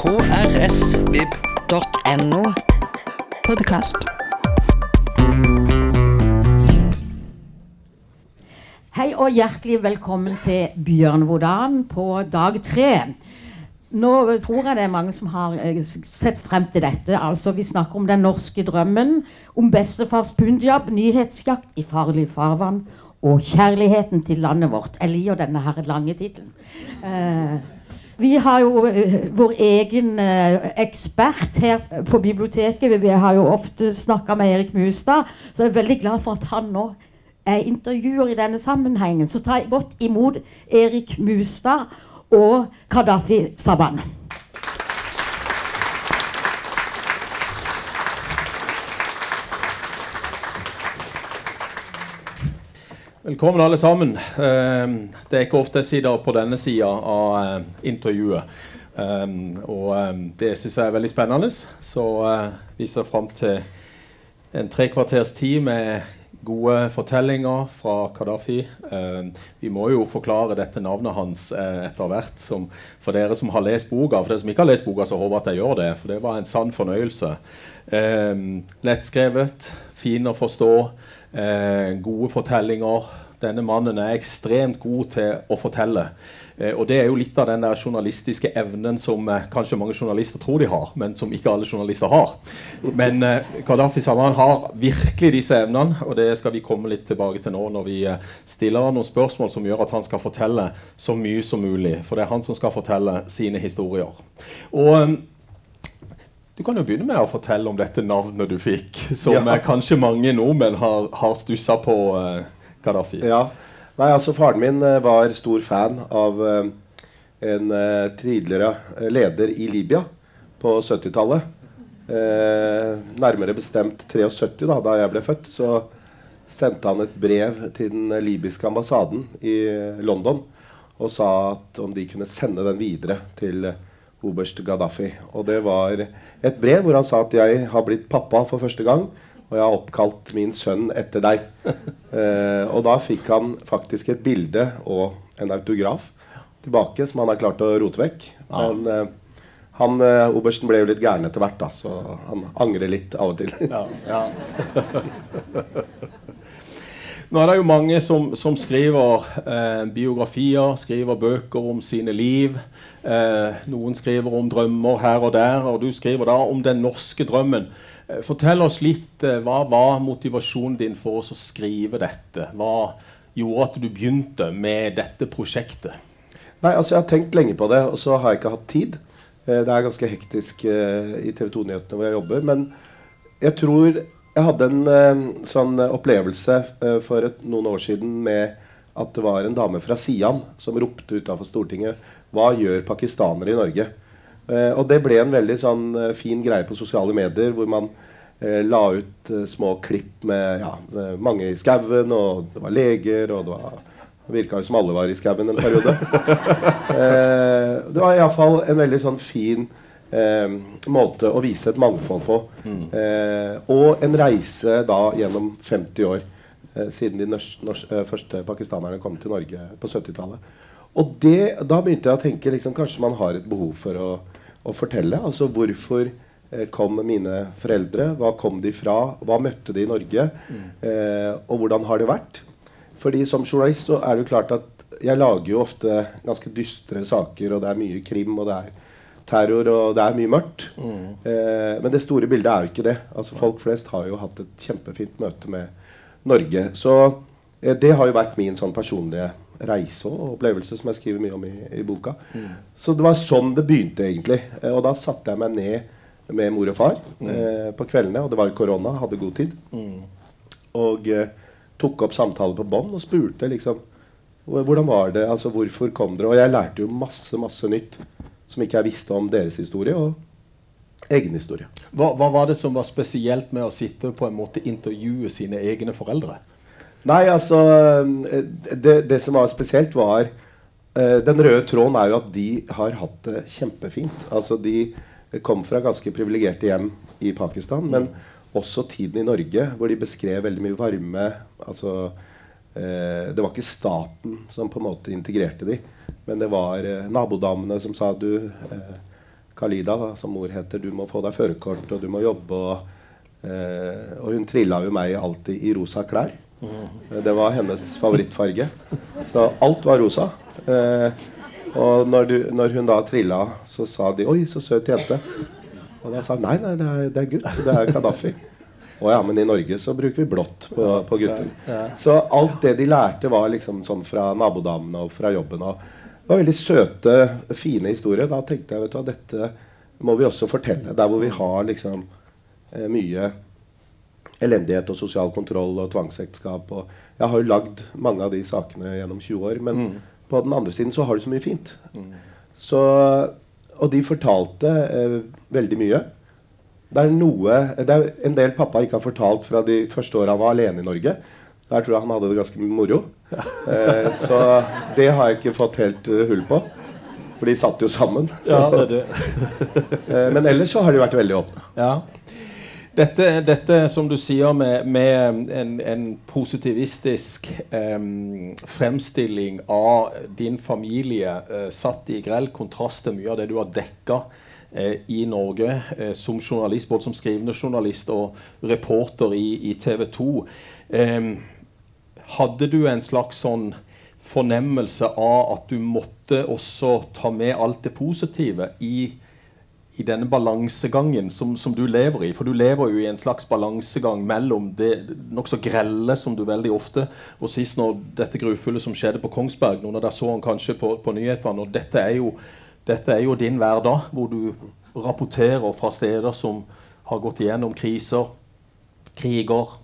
krsvib.no. Podkast. Hei og hjertelig velkommen til Bjørnvodan på dag tre. Nå tror jeg det er mange som har eh, sett frem til dette. Altså, Vi snakker om den norske drømmen, om bestefars punjab, nyhetsjakt i farlig farvann og kjærligheten til landet vårt. Jeg liker denne her lange tittelen. Eh, vi har jo eh, vår egen eh, ekspert her på biblioteket. Vi har jo ofte snakka med Erik Mustad, så jeg er veldig glad for at han nå er intervjuer i denne sammenhengen. Så ta godt imot Erik Mustad og Kadafi Saban. Velkommen, alle sammen. Eh, Det er ikke ofte jeg sitter på denne sida av eh, intervjuet. Um, og um, det syns jeg er veldig spennende. Så uh, vi ser fram til en tre kvarters tid med gode fortellinger fra Kadafi. Vi må jo forklare dette navnet hans uh, etter hvert. For dere som har lest boka, for dere som ikke har lest boka, så håper jeg at jeg gjør det. For det var en sann fornøyelse. Lettskrevet, fin å forstå, Eh, gode fortellinger. Denne mannen er ekstremt god til å fortelle. Eh, og Det er jo litt av den der journalistiske evnen som eh, kanskje mange journalister tror de har, men som ikke alle journalister har. Men eh, Gaddafi Salman har virkelig disse evnene, og det skal vi komme litt tilbake til nå når vi eh, stiller han noen spørsmål som gjør at han skal fortelle så mye som mulig. For det er han som skal fortelle sine historier. Og du kan jo begynne med å fortelle om dette navnet du fikk, som Ja. kanskje mange nordmenn har, har stussa på eh, Gaddafi. Ja. Nei, altså Faren min eh, var stor fan av eh, en eh, tidligere leder i Libya på 70-tallet. Eh, nærmere bestemt 73, da, da jeg ble født, så sendte han et brev til den libyske ambassaden i London og sa at om de kunne sende den videre til oberst Gaddafi. Og det var et brev hvor han sa at 'jeg har blitt pappa for første gang', og jeg har oppkalt min sønn etter deg. Eh, og da fikk han faktisk et bilde og en autograf tilbake, som han har klart å rote vekk. Men eh, han, eh, obersten ble jo litt gæren etter hvert, da, så han angrer litt av og til. Ja, ja. Nå er det jo mange som, som skriver eh, biografier, skriver bøker om sine liv. Eh, noen skriver om drømmer her og der, og du skriver da om den norske drømmen. Eh, fortell oss litt, eh, Hva var motivasjonen din for oss å skrive dette? Hva gjorde at du begynte med dette prosjektet? Nei, altså Jeg har tenkt lenge på det, og så har jeg ikke hatt tid. Eh, Det er ganske hektisk i TV 2-nyhetene hvor jeg jobber. Men jeg tror jeg hadde en sånn opplevelse for et, noen år siden med at det var en dame fra Sian som ropte utafor Stortinget Hva gjør pakistanere i Norge? Eh, og det ble en veldig sånn eh, fin greie på sosiale medier, hvor man eh, la ut små klipp med ja, mange i skauen, og det var leger, og det var virka jo som alle var i skauen en periode. eh, det var iallfall en veldig sånn fin eh, måte å vise et mangfold på. Eh, og en reise da gjennom 50 år, eh, siden de nors nors eh, første pakistanerne kom til Norge på 70-tallet. Og det, da begynte jeg å tenke liksom, kanskje man har et behov for å, å fortelle. Altså hvorfor eh, kom mine foreldre? Hva kom de fra? Hva møtte de i Norge? Eh, og hvordan har det vært? Fordi som journalist så er det jo klart at jeg lager jo ofte ganske dystre saker, og det er mye krim, og det er terror, og det er mye mørkt. Eh, men det store bildet er jo ikke det. Altså Folk flest har jo hatt et kjempefint møte med Norge. Så eh, det har jo vært min sånn personlige reise og opplevelse, som jeg skriver mye om i, i boka. Så det var sånn det begynte, egentlig. Eh, og da satte jeg meg ned med mor og far eh, på kveldene, og det var korona, hadde god tid. Og eh, tok opp samtale på bånd og spurte liksom Hvordan var det? altså Hvorfor kom dere? Og jeg lærte jo masse, masse nytt som ikke jeg visste om deres historie og egen historie. Hva, hva var det som var spesielt med å sitte på en måte intervjue sine egne foreldre? Nei, altså eh, Det, det som var spesielt, var uh, Den røde tråden er jo at de har hatt det kjempefint. Altså De kom fra ganske privilegerte hjem i Pakistan, men også tiden i Norge, hvor de beskrev veldig mye varme. Altså uh, Det var ikke staten som på en måte integrerte de, men det var uh, nabodamene som sa du Kalida, da, som mor heter, du må få deg førerkort, og du må jobbe. Og, og hun trilla jo meg alltid i rosa klær. Det var hennes favorittfarge. Så alt var rosa. Eh, og når, du, når hun da trilla, så sa de 'oi, så søt jente'. Og da sa nei, nei, det er, det er gutt. Det er Kadafi. Å ja, men i Norge så bruker vi blått på, på gutter. Så alt det de lærte, var liksom sånn fra nabodamene og fra jobben. Og det var veldig søte, fine historier. Da tenkte jeg vet du hva, dette må vi også fortelle. Der hvor vi har liksom eh, mye elendighet og sosial kontroll og tvangsekteskap. Og jeg har jo lagd mange av de sakene gjennom 20 år. Men på den andre siden så har du så mye fint. Så, og de fortalte eh, veldig mye. Det er noe Det er en del pappa ikke har fortalt fra de første åra han var alene i Norge. Der tror jeg han hadde det ganske moro. Eh, så det har jeg ikke fått helt eh, hull på. For de satt jo sammen. Ja, det er det. Eh, men ellers så har de vært veldig åpne. Ja. Dette, dette som du sier, med, med en, en positivistisk eh, fremstilling av din familie, eh, satt i grell kontrast til mye av det du har dekka eh, i Norge eh, som journalist, både som skrivende journalist og reporter i, i TV 2. Em, hadde du en slags sånn fornemmelse av at du måtte også ta med alt det positive i i denne balansegangen som, som du lever i. For du lever jo i en slags balansegang mellom det nokså grelle som du veldig ofte Og sist når dette grufulle som skjedde på Kongsberg, noen av dere så han kanskje på, på nyhetene. Og dette er, jo, dette er jo din hverdag, hvor du rapporterer fra steder som har gått igjennom kriser, kriger,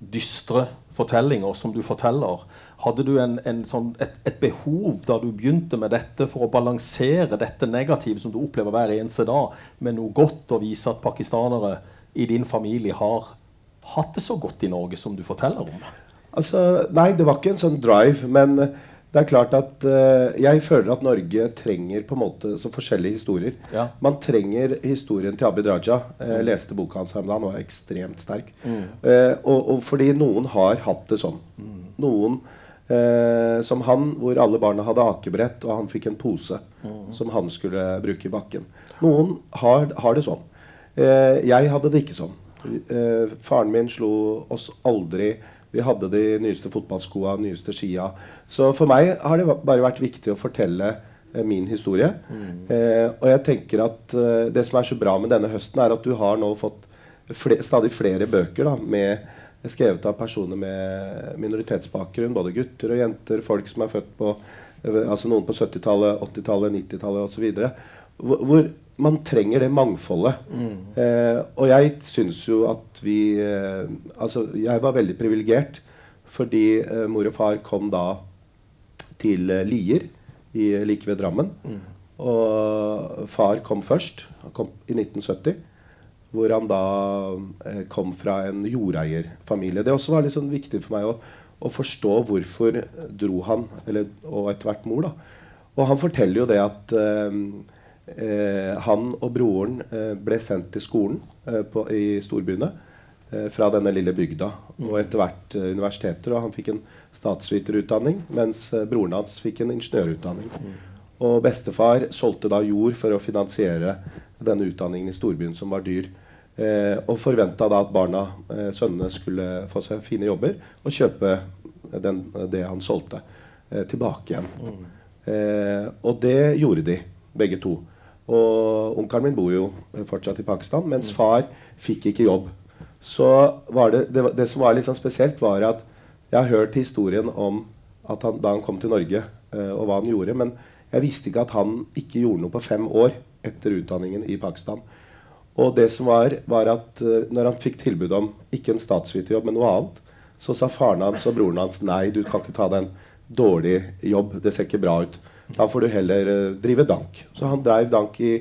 dystre fortellinger som du forteller. Hadde du en, en sånn, et, et behov da du begynte med dette, for å balansere dette negative som du opplever hver eneste dag, med noe godt å vise at pakistanere i din familie har hatt det så godt i Norge som du forteller om? Altså, nei, det var ikke en sånn drive, men det er klart at uh, jeg føler at Norge trenger på en måte så forskjellige historier. Ja. Man trenger historien til Abid Raja. Jeg leste boka hans her om dagen, og var ekstremt sterk. Eh, og, og fordi noen har hatt det sånn. Noen eh, som han, hvor alle barna hadde akebrett, og han fikk en pose som han skulle bruke i bakken. Noen har, har det sånn. Eh, jeg hadde det ikke sånn. Eh, faren min slo oss aldri. Vi hadde de nyeste fotballskoa, nyeste skia. Så for meg har det bare vært viktig å fortelle eh, min historie. Eh, og jeg tenker at eh, det som er så bra med denne høsten, er at du har nå fått fl stadig flere bøker da, med, skrevet av personer med minoritetsbakgrunn. Både gutter og jenter, folk som er født på altså noen på 70-tallet, 80-tallet, 90-tallet osv. Hvor, hvor man trenger det mangfoldet. Eh, og jeg syns jo at vi eh, Altså, jeg var veldig privilegert fordi eh, mor og far kom da til eh, Lier, i, like ved Drammen. Og far kom først. Han kom i 1970. Hvor han da eh, kom fra en jordeierfamilie. Det også var også sånn viktig for meg å, å forstå hvorfor dro han, eller, og etter hvert mor, da. Og han forteller jo det at eh, eh, han og broren eh, ble sendt til skolen på, i storbyene fra denne lille bygda. Og etter hvert universiteter. Og han fikk en statsviterutdanning, mens broren hans fikk en ingeniørutdanning. Og bestefar solgte da jord for å finansiere denne utdanningen i storbyen, som var dyr. Eh, og forventa da at barna, eh, sønnene, skulle få seg fine jobber og kjøpe den, det han solgte, eh, tilbake igjen. Eh, og det gjorde de, begge to. Og onkelen min bor jo fortsatt i Pakistan, mens far fikk ikke jobb. Så det, det, det som var litt sånn spesielt, var at jeg har hørt historien om at han, da han kom til Norge, eh, og hva han gjorde. Men jeg visste ikke at han ikke gjorde noe på fem år etter utdanningen i Pakistan. Og det som var, var at eh, når han fikk tilbud om ikke en statsviterjobb, men noe annet, så sa faren hans og broren hans nei, du kan ikke ta deg en dårlig jobb. Det ser ikke bra ut. Da får du heller eh, drive dank. Så han dreiv dank i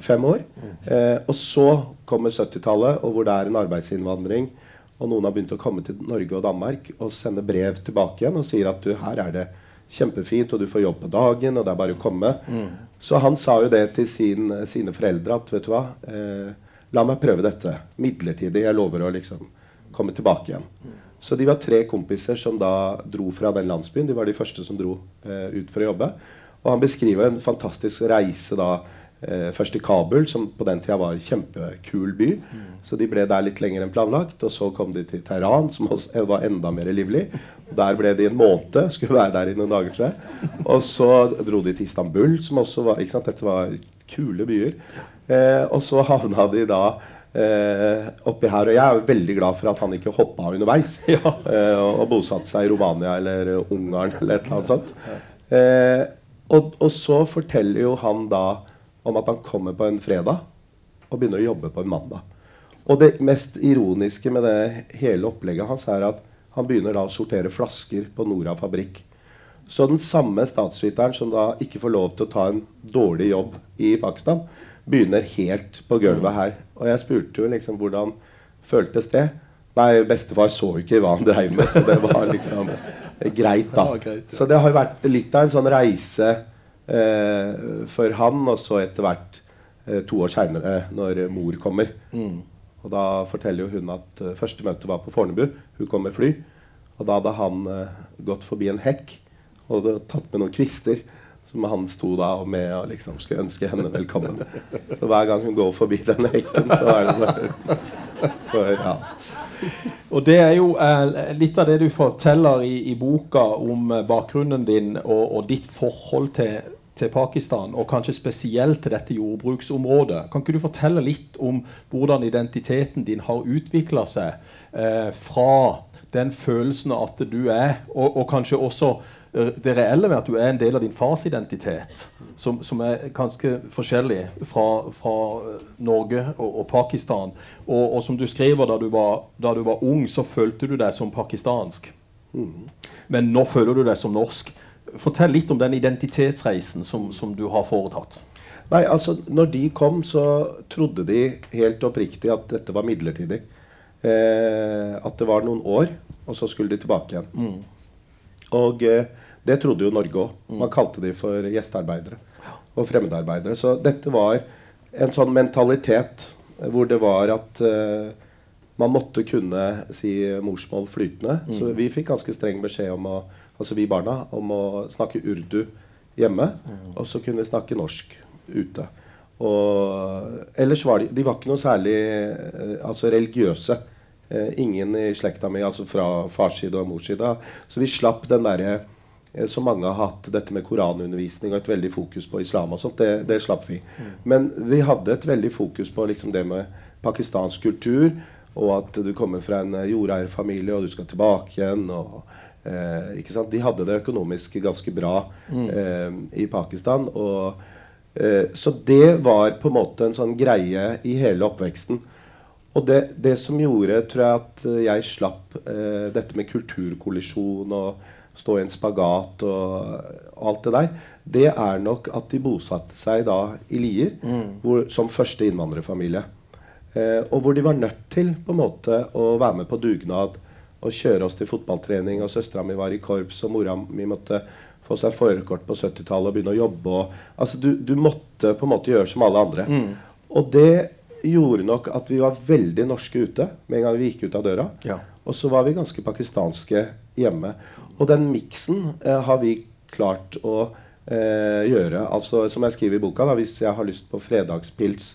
fem år. Eh, og så kommer 70-tallet, og hvor det er en arbeidsinnvandring. Og noen har begynt å komme til Norge og Danmark og sende brev tilbake igjen og sier at du, her er det kjempefint, og du får jobb på dagen, og det er bare å komme. Så han sa jo det til sin, sine foreldre at vet du hva, eh, la meg prøve dette midlertidig. Jeg lover å liksom komme tilbake igjen. Så de var tre kompiser som da dro fra den landsbyen. De var de første som dro eh, ut for å jobbe. Og han beskriver en fantastisk reise da først i Kabul, som på den tida var en kjempekul by. Så de ble der litt lenger enn planlagt. Og så kom de til Teheran, som også var enda mer livlig. Der ble de en måned. Skulle være der i noen dager, tror jeg. Og så dro de til Istanbul, som også var ikke sant? Dette var kule byer. Eh, og så havna de da eh, oppi her. Og jeg er jo veldig glad for at han ikke hoppa underveis Ja. eh, og, og bosatte seg i Romania eller eh, Ungarn eller et eller annet sånt. Eh, og, og så forteller jo han da om at han kommer på en fredag og begynner å jobbe på en mandag. Og det mest ironiske med det hele opplegget hans er at han begynner da å sortere flasker på Nora fabrikk. Så den samme statsviteren som da ikke får lov til å ta en dårlig jobb i Pakistan, begynner helt på gulvet her. Og jeg spurte jo liksom hvordan føltes det. Nei, bestefar så jo ikke hva han dreiv med, så det var liksom greit, da. Så det har jo vært litt av en sånn reise for han, og så etter hvert eh, to år seinere, når mor kommer. Og da forteller jo hun at eh, første møte var på Fornebu. Hun kom med fly. Og da hadde han eh, gått forbi en hekk og tatt med noen kvister. Som han sto da og med og liksom skulle ønske henne velkommen. Så hver gang hun går forbi den hekken, så er det bare for, ja. Og det er jo eh, litt av det du forteller i, i boka om eh, bakgrunnen din og, og ditt forhold til, til Pakistan, og kanskje spesielt til dette jordbruksområdet. Kan ikke du fortelle litt om hvordan identiteten din har utvikla seg eh, fra den følelsen av at du er, og, og kanskje også eh, det reelle med at du er en del av din fars identitet, som, som er ganske forskjellig fra, fra eh, Norge og, og Pakistan. Og, og som du skriver, da du, var, da du var ung, så følte du deg som pakistansk. Men nå føler du deg som norsk. Fortell litt om den identitetsreisen som, som du har foretatt. Nei, altså, når de kom, så trodde de helt oppriktig at dette var midlertidig. Eh, at det var noen år, og så skulle de tilbake igjen. Og eh, det trodde jo Norge òg. Man kalte de for gjestearbeidere og fremmedarbeidere. Så dette var en sånn mentalitet hvor det var at eh, man måtte kunne si morsmål flytende. Så vi fikk ganske streng beskjed om å, altså vi barna, om å snakke urdu hjemme. Og så kunne snakke norsk ute. Og ellers var de, de var ikke noe særlig eh, altså religiøse. Eh, ingen i slekta mi, altså fra fars side og mors side. Så vi slapp den derre eh, som mange har hatt, dette med koranundervisning og et veldig fokus på islam og sånt. Det, det slapp vi. Men vi hadde et veldig fokus på liksom det med pakistansk kultur, og at du kommer fra en jordeierfamilie, og du skal tilbake igjen. og eh? De hadde det økonomisk ganske bra eh, i Pakistan. og Eh, Så det var på en måte en sånn greie i hele oppveksten. Og det, det som gjorde, tror jeg, at jeg slapp eh, dette med kulturkollisjon og stå i en spagat og, alt det der, det er nok at de bosatte seg da i Lier hvor, som første innvandrerfamilie. Eh, og hvor de var nødt til på en måte å være med på dugnad og kjøre oss til fotballtrening. Og søstera mi var i korps, og mora mi måtte få seg førerkort på 70-tallet og begynne å jobbe. Og, altså, du, du måtte på en måte gjøre som alle andre. Og det gjorde nok at vi var veldig norske ute med en gang vi gikk ut av døra. Ja. Og så var vi ganske pakistanske hjemme. Og den miksen eh, har vi klart å eh, gjøre. Altså, som jeg skriver i boka, da, hvis jeg har lyst på fredagspils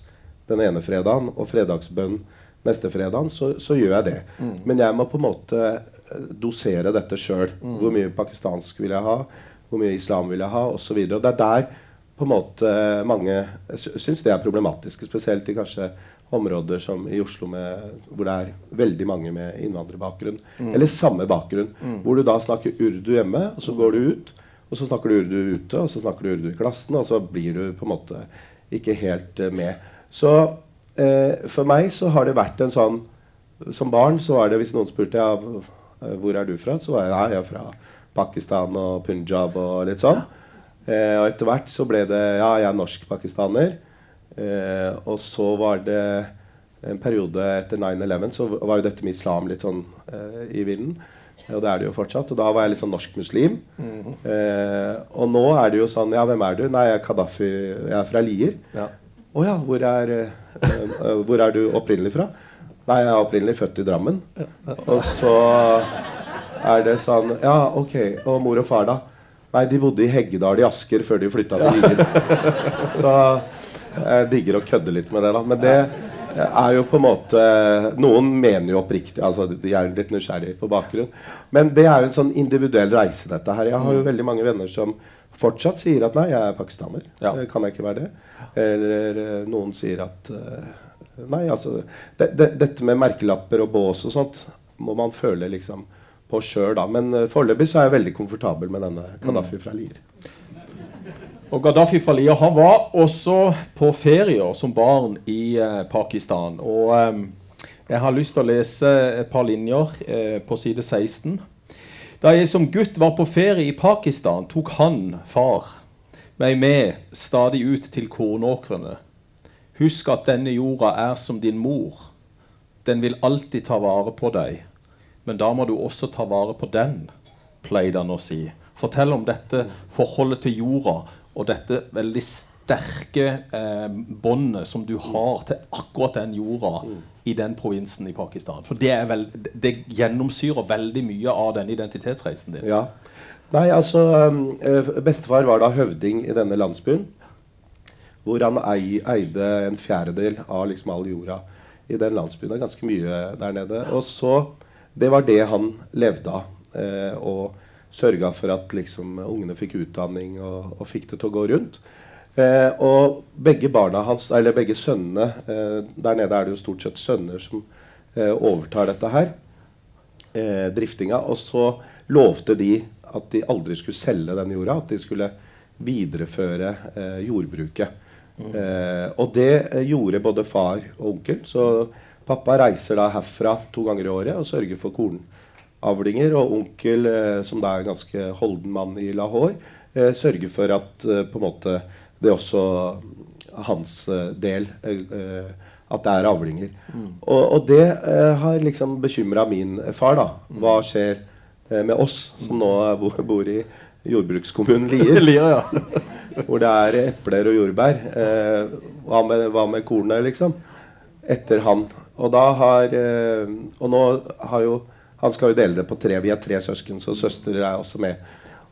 den ene fredagen og fredagsbønn neste fredag, så, så gjør jeg det. Men jeg må på en måte eh, dosere dette sjøl. Hvor mye pakistansk vil jeg ha? Hvor mye islam vil jeg ha? Og, så og det er der på en måte mange sy- syns det er problematisk. Spesielt i kanskje områder som i Oslo med, hvor det er veldig mange med innvandrerbakgrunn. Eller samme bakgrunn. Hvor du da snakker urdu hjemme, og så går du ut. Og så snakker du urdu ute, og så snakker du urdu i klassen, og så blir du på en måte ikke helt eh, med. Så eh, for meg så har det vært en sånn Som barn så var det hvis noen spurte ja, eh, hvor er du fra, så var jeg, ja, jeg er fra Pakistan og Punjab og litt sånn. Eh, og etter hvert så ble det Ja, jeg er norsk-pakistaner. Eh, og så var det en periode etter 9-11 så var jo dette med islam litt sånn eh, i vinden. Og det er det jo fortsatt. Og da var jeg litt sånn norsk muslim. Eh, og nå er det jo sånn Ja, hvem er du? Nei, jeg er Kadafi. Jeg er fra Lier. Ja. Å ja, hvor er, eh, eh, hvor er du opprinnelig fra? Nei, jeg er opprinnelig født i Drammen. Og så er det sånn Ja, ok. Og mor og far, da? Nei, de bodde i Heggedal i Asker før de flytta til Lier. Så Jeg digger å kødde litt med det, da. Men det er jo på en måte Noen mener jo oppriktig altså De er litt nysgjerrige på bakgrunn. Men det er jo en sånn individuell reise, dette her. Jeg har jo Mm. veldig mange venner som fortsatt sier at nei, jeg er pakistaner. Ja. Kan jeg ikke være det? Eller eh, noen sier at eh, Nei, altså de, de, Dette med merkelapper og bås og sånt må man føle liksom på sjøl, da. Men eh, foreløpig så er jeg veldig komfortabel med denne Gaddafi fra Lier. Og Gaddafi fra Lier han var også på ferier som barn i eh, Pakistan. Og eh, jeg har lyst til å lese et par linjer eh, på side 16. Da jeg som gutt var på ferie i Pakistan, tok han, far, meg med stadig ut til kornåkrene. Husk at denne jorda er som din mor. Den vil alltid ta vare på deg. Men da må du også ta vare på den, pleide han å si. Fortell om dette forholdet til jorda og dette veldig sterke eh, båndet som du har til akkurat den jorda i den provinsen i Pakistan. For det, er vel, det gjennomsyrer veldig mye av den identitetsreisen din. Ja. Nei, altså um, eh, Bestefar var da høvding i denne landsbyen. Hvor han eide en fjerdedel av liksom all jorda i den landsbyen. Det er ganske mye der nede. Og så Det var det han levde av. Eh, og sørga for at liksom ungene fikk utdanning og, og fikk det til å gå rundt. Eh, og begge barna hans, eller begge sønnene eh, Der nede er det jo stort sett sønner som eh, overtar dette her eh, driftinga. Og så lovte de at de aldri skulle selge den jorda, at de skulle videreføre eh, jordbruket. Eh, og det gjorde både far og onkel. Så pappa reiser da herfra to ganger i året og sørger for kornavlinger. Og onkel, som da er en ganske holden mann i Lahore, sørger for at på en måte det er også hans eh, del. eh, at det er avlinger. Og, og det eh, har liksom bekymra min far. da. Hva skjer med oss som nå bor, i jordbrukskommunen Lier? Lier, ja. hvor det er epler og jordbær. Hva, med, hva med kornet, liksom? Etter han. Og da har Og nå har jo Han skal jo dele det på tre. Vi er tre søsken, så søster er også med.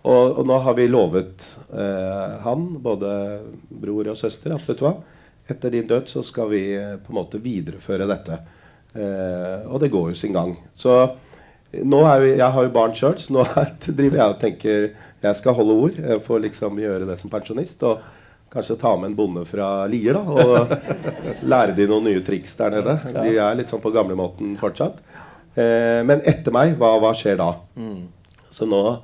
Og, og nå har vi lovet eh, han, både bror og søster, at vet du hva Etter din død så skal vi eh, på en måte videreføre dette. Eh, og det går jo sin gang. Så nå er vi, jeg har jo barn sjøl, så nå er, driver jeg og tenker jeg skal holde ord. Jeg får liksom gjøre det som pensjonist. Og kanskje ta med en bonde fra Lier da, og lære de noen nye triks der nede. De er litt sånn på gamlemåten fortsatt. Eh, men etter meg, hva, hva skjer da? Så nå eh,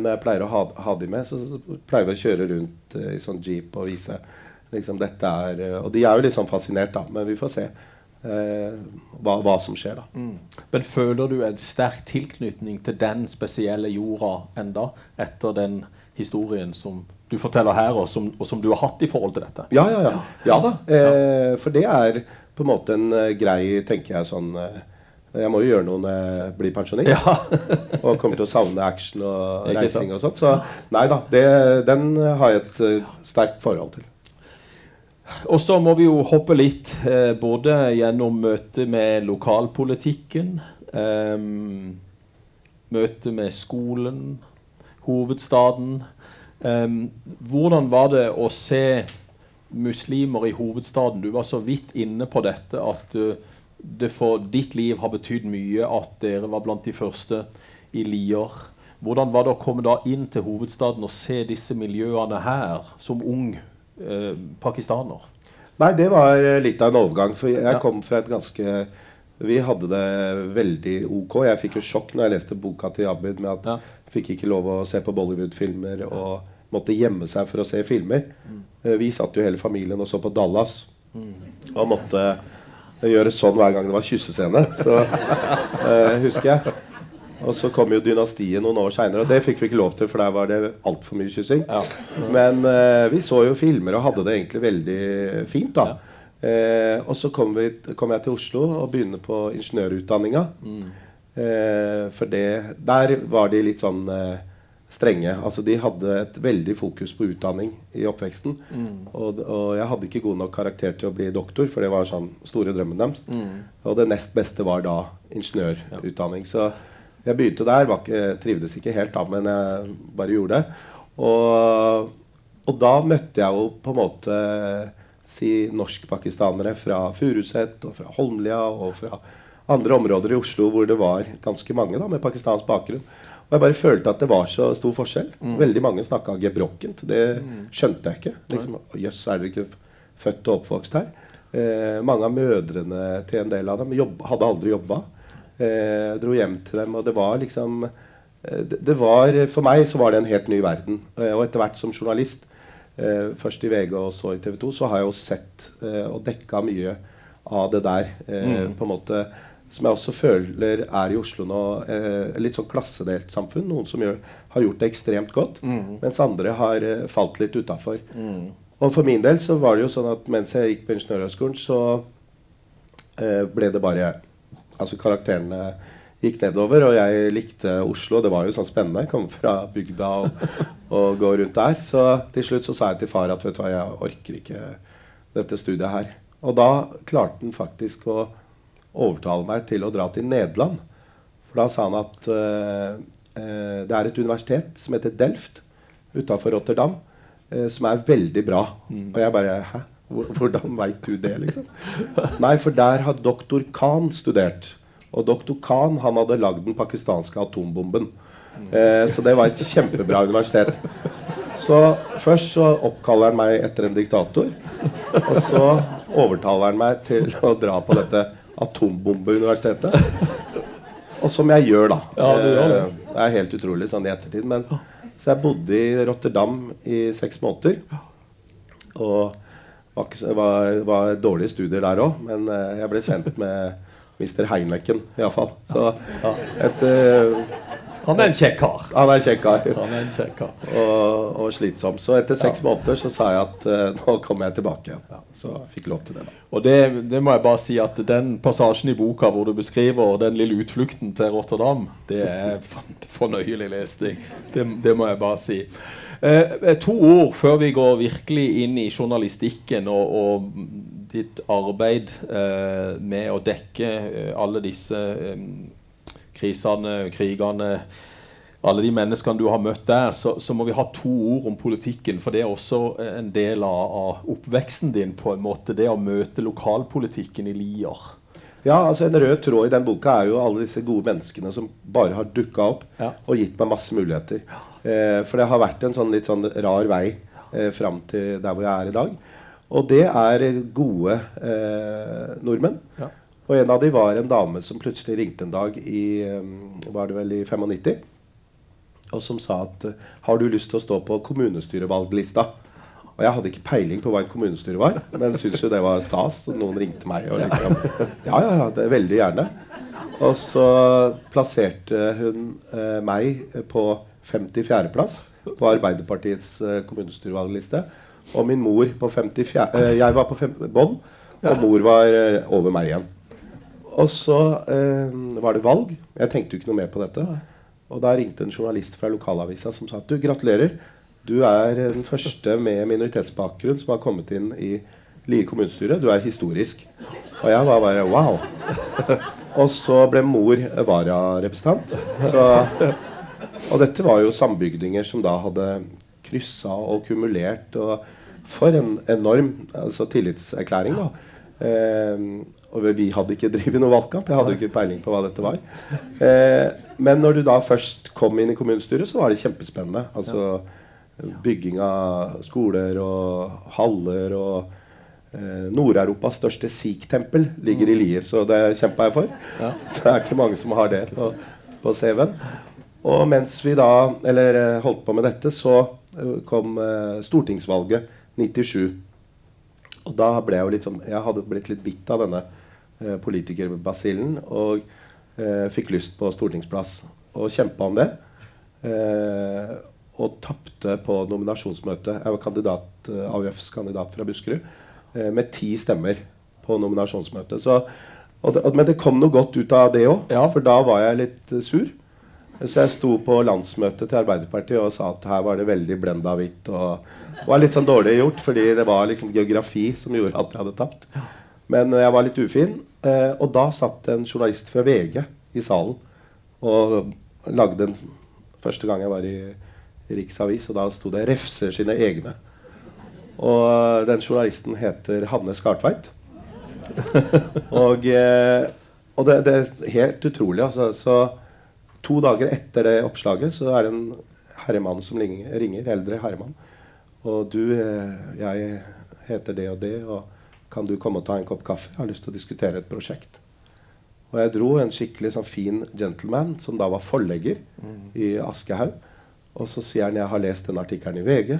når jeg pleier å ha, ha de med, så, så pleier vi å kjøre rundt eh, i sånn jeep og vise liksom dette er eh, Og de er jo litt sånn fascinert, da, men vi får se eh, hva, hva som skjer, da. Men føler du en sterk tilknytning til den spesielle jorda enda, etter den historien som du forteller her, og som, og som du har hatt i forhold til dette? Ja, ja, ja. ja da. Eh, for det er på en måte en uh, grei, tenker jeg sånn eh, Jeg må jo gjøre noe når jeg blir pensjonist. og kommer til å savne action og reising og sånt. Så nei da, det, den har jeg et uh, sterkt forhold til. Og så må vi jo hoppe litt eh, både gjennom møtet med lokalpolitikken, eh, møtet med skolen, hovedstaden. Eh, hvordan var det å se muslimer i hovedstaden? Du var så vidt inne på dette at eh, det for ditt liv har betydd mye at dere var blant de første i Lier. Hvordan var det å komme da inn til hovedstaden og se disse miljøene her som ung eh, pakistaner? Nei, det var eh, litt av en overgang. For jeg kom fra et ganske Vi hadde det veldig ok. Jeg fikk jo sjokk når jeg leste boka til Abid med at Ja. fikk ikke lov å se på Bollywood-filmer og måtte gjemme seg for å se filmer. Eh, Vi satt jo hele familien og så på Dallas og måtte gjøre sånn hver gang det var kyssescene. Så eh, husker jeg. Og så kom jo Dynastiet noen år seinere, og det fikk vi ikke lov til, for der var det altfor mye kyssing. Ja. Men eh, vi så jo filmer og hadde det egentlig veldig fint, da. Eh, og så kom, vi, kom jeg til Oslo og begynner på ingeniørutdanninga. Eh, for det Der var de litt sånn eh, strenge. Altså De hadde et veldig fokus på utdanning i oppveksten. Og, og jeg hadde ikke god nok karakter til å bli doktor, for det var sånn store drømmen deres. Og det nest beste var da ingeniørutdanning. Så jeg begynte der. Var ikke, trivdes ikke helt da, men jeg bare gjorde det. Og, og da møtte jeg jo på en måte si norskpakistanere fra Furuset og fra Holmlia og fra andre områder i Oslo hvor det var ganske mange da, med pakistansk bakgrunn. Og jeg bare følte at det var så stor forskjell. Veldig mange snakka gebrokkent. Det skjønte jeg ikke. Liksom, Jøss, er dere ikke født og oppvokst her? Eh, mange av mødrene til en del av dem jobb, hadde aldri jobba. Eh, dro hjem til dem, og det var liksom eh, det, det var, For meg så var det en helt ny verden. Eh, og etter hvert som journalist, eh, først i VG og så i TV 2, så har jeg jo sett eh, og dekka mye av det der. Eh, på en måte Som jeg også føler er i Oslo nå eh, litt sånn klassedelt samfunn. Noen som gjør, har gjort det ekstremt godt, mens andre har eh, falt litt utafor. Og for min del så var det jo sånn at mens jeg gikk på Ingeniørhøgskolen, så eh, ble det bare Altså karakterene gikk nedover, og jeg likte Oslo. Det var jo sånn spennende. Jeg kom fra bygda og, og gå rundt der. Så til slutt så sa jeg til far at vet du hva, jeg orker ikke dette studiet her. Og da klarte han faktisk å overtale meg til å dra til Nederland. For da sa han at eh, eh, det er et universitet som heter Delft utafor Rotterdam, eh, som er veldig bra. Og jeg bare Hæ? Hvordan veit du det, liksom? Nei, for der har doktor Khan studert. Og doktor Khan han hadde lagd den pakistanske atombomben. Eh, så det var et kjempebra universitet. Så først så oppkaller han meg etter en diktator. Og så overtaler han meg til å dra på dette atombombeuniversitetet. Og som jeg gjør, da. Ja, du gjør det. Eh, det er helt utrolig sånn i ettertid. Men, så jeg bodde i Rotterdam i seks måneder. Og det var, var dårlige studier der òg, men eh, jeg ble kjent med Mr. Heineken iallfall. Så et, eh, Han er en kjekk kar. Han er kjekk kar Han en kjekk kar. og, og slitsom. Så etter seks måneder så sa jeg at uh, nå kommer jeg tilbake igjen. Så jeg fikk lov til det. da Og det, det må jeg bare si at den passasjen i boka hvor du beskriver den lille utflukten til Rotterdam, det er fornøyelig lesning. Det, det må jeg bare si. Eh, to ord før vi går virkelig inn i journalistikken og, og ditt arbeid eh, med å dekke eh, alle disse eh, krisene, krigene alle de menneskene du har møtt der, så, så må vi ha to ord om politikken. For det er også en del av, av oppveksten din, på en måte. Det å møte lokalpolitikken i Lier. Ja, altså En rød tråd i den boka er jo alle disse gode menneskene som bare har dukka opp Ja. og gitt meg masse muligheter. Eh, for det har vært en sånn litt sånn rar vei eh, fram til der hvor jeg er i dag. Og det er gode eh, nordmenn. Ja. Og en av de var en dame som plutselig ringte en dag i eh, var det vel i 95, og som sa at eh, har du lyst til å stå på kommunestyrevalglista? Og jeg hadde ikke peiling på hva et kommunestyre var, men syntes jo det var stas. Og noen ringte meg og liksom Ja, ja, ja, det er veldig gjerne. Og så plasserte hun eh, meg på 54.-plass på Arbeiderpartiets eh, kommunestyrevalgliste. Og min mor på 54. Eh, jeg var på bånn, og mor var eh, over meg igjen. Og så eh, var det valg. Jeg tenkte jo ikke noe mer på dette. Og da ringte en journalist fra lokalavisa som sa at du, gratulerer. Du er den første med minoritetsbakgrunn som har kommet inn i Lier kommunestyre. Du er historisk. Og jeg var bare wow. Og så ble mor vararepresentant. Så, og dette var jo sambygdinger som da hadde kryssa og kumulert. Og for en enorm altså, tillitserklæring, da. Eh, og vi hadde ikke drevet noe valgkamp. Jeg hadde ikke peiling på hva dette var. Eh, men når du da først kom inn i kommunestyret, så var det kjempespennende. Altså bygging av skoler og haller og eh, Nord-Europas største sikh-tempel ligger i Lier, så det kjempa jeg for. Det er ikke mange som har det på, på CV-en. Og mens vi da eller, eh, holdt på med dette, så eh, kom eh, stortingsvalget 97. Og da ble jeg jo litt sånn Jeg hadde blitt litt bitt av denne eh, politikerbasillen og eh, fikk lyst på stortingsplass. Og kjempa om det. Eh, og tapte på nominasjonsmøtet. Jeg var kandidat, eh, AUFs kandidat fra Buskerud eh, med ti stemmer på nominasjonsmøtet. Så, og det, og, men det kom noe godt ut av det òg, Ja. for da var jeg litt eh, sur. Så jeg sto på landsmøtet til Arbeiderpartiet og sa at her var det veldig blenda hvitt. Og det var litt sånn dårlig gjort, fordi det var liksom geografi som gjorde at jeg hadde tapt. Men jeg var litt ufin. Eh, og da satt en journalist fra VG i salen og lagde en Første gang jeg var i, i Riksavis, og da sto det 'refser sine egne'. Og den journalisten heter Hanne Skartveit. og eh, og det, det, er helt utrolig. Altså. Så to dager etter det oppslaget så er det en herremann som ringer, eldre herremann. Og du, eh, jeg heter det og det, og kan du komme og ta en kopp kaffe? Jeg har lyst til å diskutere et prosjekt. Og jeg dro en skikkelig sånn fin gentleman, som da var forlegger mm. i Aschehoug. Og så sier han jeg har lest den artikkelen i VG,